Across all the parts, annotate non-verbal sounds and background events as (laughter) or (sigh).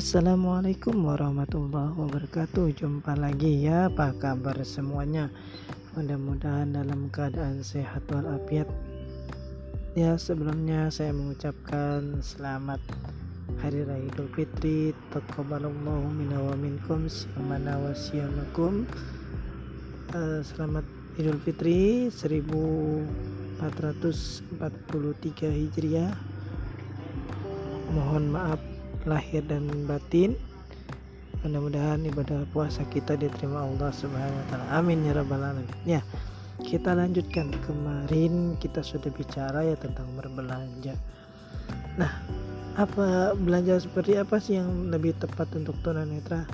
Assalamualaikum warahmatullahi wabarakatuh. Jumpa lagi ya Apa kabar semuanya? Mudah-mudahan dalam keadaan sehat walafiat. Ya sebelumnya saya mengucapkan Selamat Hari Raya Idul Fitri. Taqabbalallahu minna wa minkum Syamana wa syamakum uh, Selamat Idul Fitri 1443 Hijriah. Mohon maaf lahir dan batin mudah-mudahan ibadah puasa kita diterima Allah Subhanahu wa taala. Amin ya rabbal alamin. Ya. Kita lanjutkan kemarin kita sudah bicara ya tentang berbelanja. Nah, apa belanja seperti apa sih yang lebih tepat untuk tunanetra?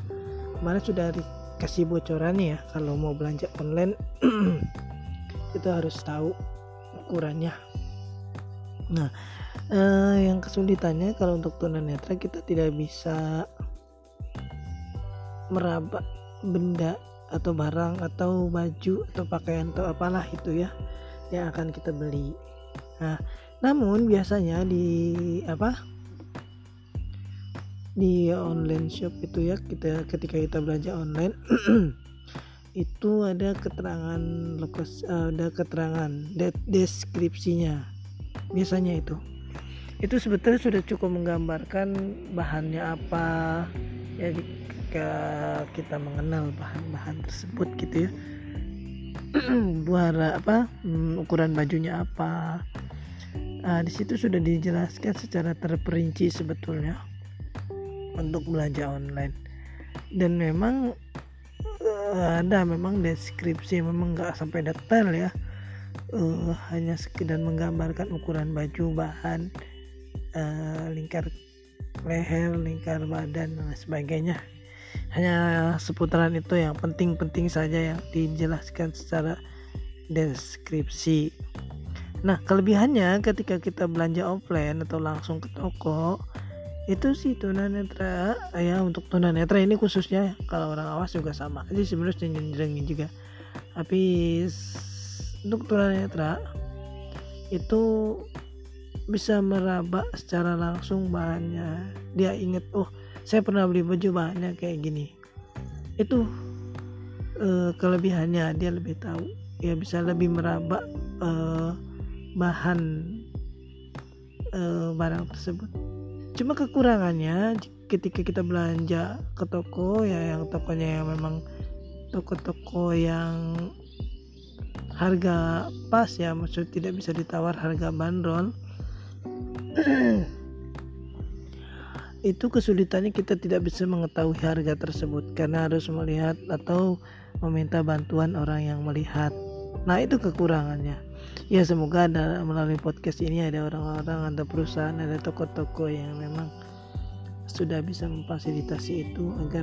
Kemarin sudah dikasih bocorannya ya kalau mau belanja online (clears throat) itu harus tahu ukurannya. Nah, uh, yang kesulitannya kalau untuk tunanetra kita tidak bisa meraba benda atau barang atau baju atau pakaian atau apalah itu ya yang akan kita beli. Nah, namun biasanya di apa di online shop itu ya kita ketika kita belanja online (clears throat) itu ada keterangan lokasi ada keterangan deskripsinya biasanya itu itu sebetulnya sudah cukup menggambarkan bahannya apa ya jika kita mengenal bahan-bahan tersebut gitu ya. (clears throat) Buara apa hmm, ukuran bajunya apa. Nah, di situ sudah dijelaskan secara terperinci sebetulnya untuk belanja online. Dan memang uh, ada memang deskripsi memang nggak sampai detail ya. Uh, hanya sekedar menggambarkan ukuran baju bahan uh, lingkar leher lingkar badan dan sebagainya. Hanya seputaran itu yang penting-penting saja yang dijelaskan secara deskripsi. Nah kelebihannya ketika kita belanja offline atau langsung ke toko itu sih tunanetra ya untuk tunanetra ini khususnya kalau orang awas juga sama aja sebenarnya jenjrengin juga. Tapi untuk tunanetra itu bisa meraba secara langsung bahannya. Dia inget oh saya pernah beli baju bahannya kayak gini. Itu uh, kelebihannya dia lebih tahu. Ya bisa lebih meraba uh, bahan uh, barang tersebut. Cuma kekurangannya ketika kita belanja ke toko ya yang tokonya yang memang toko-toko yang harga pas ya maksud tidak bisa ditawar harga bandrol itu kesulitannya kita tidak bisa mengetahui harga tersebut karena harus melihat atau meminta bantuan orang yang melihat. Nah, itu kekurangannya. Ya, semoga ada melalui podcast ini ada orang-orang, ada perusahaan, ada toko-toko yang memang sudah bisa memfasilitasi itu agar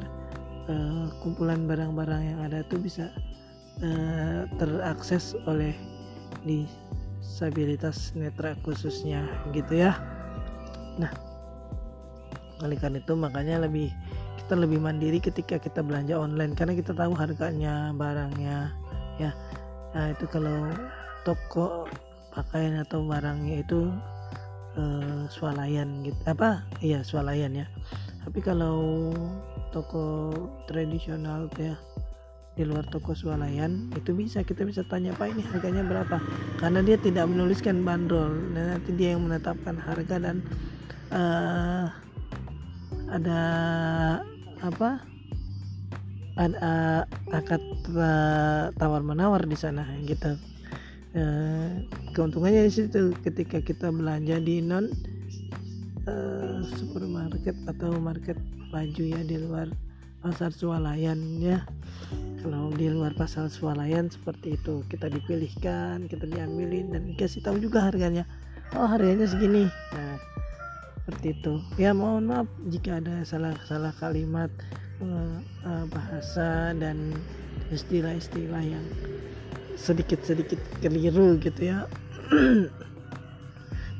uh, kumpulan barang-barang yang ada itu bisa uh, terakses oleh disabilitas netra khususnya gitu ya. Nah oleh itu makanya lebih kita lebih mandiri ketika kita belanja online karena kita tahu harganya barangnya ya. Nah itu kalau toko pakaian atau barangnya itu uh, swalayan gitu apa? Iya swalayan ya. Tapi kalau toko tradisional ya di luar toko swalayan itu bisa kita bisa tanya pak ini harganya berapa? Karena dia tidak menuliskan bandrol dan nanti dia yang menetapkan harga dan uh, ada apa ada akad tawar menawar di sana gitu. Uh, keuntungannya di situ ketika kita belanja di non uh, supermarket atau market baju ya di luar pasar swalayan ya kalau di luar pasar swalayan seperti itu. Kita dipilihkan kita diambilin dan dikasih tahu juga harganya. Oh harganya segini. Nah seperti itu. Ya mohon maaf jika ada salah-salah kalimat uh, uh, bahasa dan istilah-istilah yang sedikit-sedikit keliru gitu ya. (clears throat)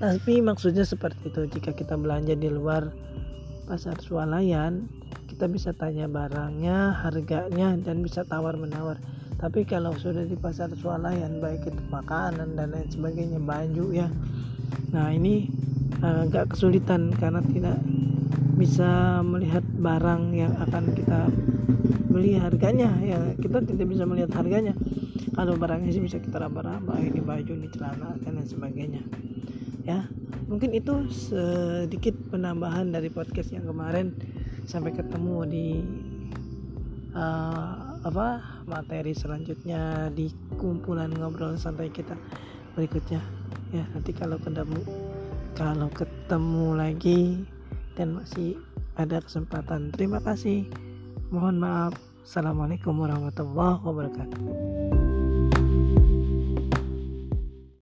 Tapi maksudnya seperti itu. Jika kita belanja di luar pasar swalayan kita bisa tanya barangnya harganya dan bisa tawar menawar tapi kalau sudah di pasar swalayan baik itu makanan dan lain sebagainya baju ya. Nah ini agak kesulitan karena tidak bisa melihat barang yang akan kita beli harganya ya. Kita tidak bisa melihat harganya. Kalau barangnya sih bisa kita raba-raba ini baju ini celana dan lain sebagainya. Ya mungkin itu sedikit penambahan dari podcast yang kemarin sampai ketemu di uh, apa materi selanjutnya di kumpulan ngobrol santai kita berikutnya. Ya nanti kalau ketemu kalau ketemu lagi dan masih ada kesempatan. Terima kasih. Mohon maaf. Assalamualaikum warahmatullahi wabarakatuh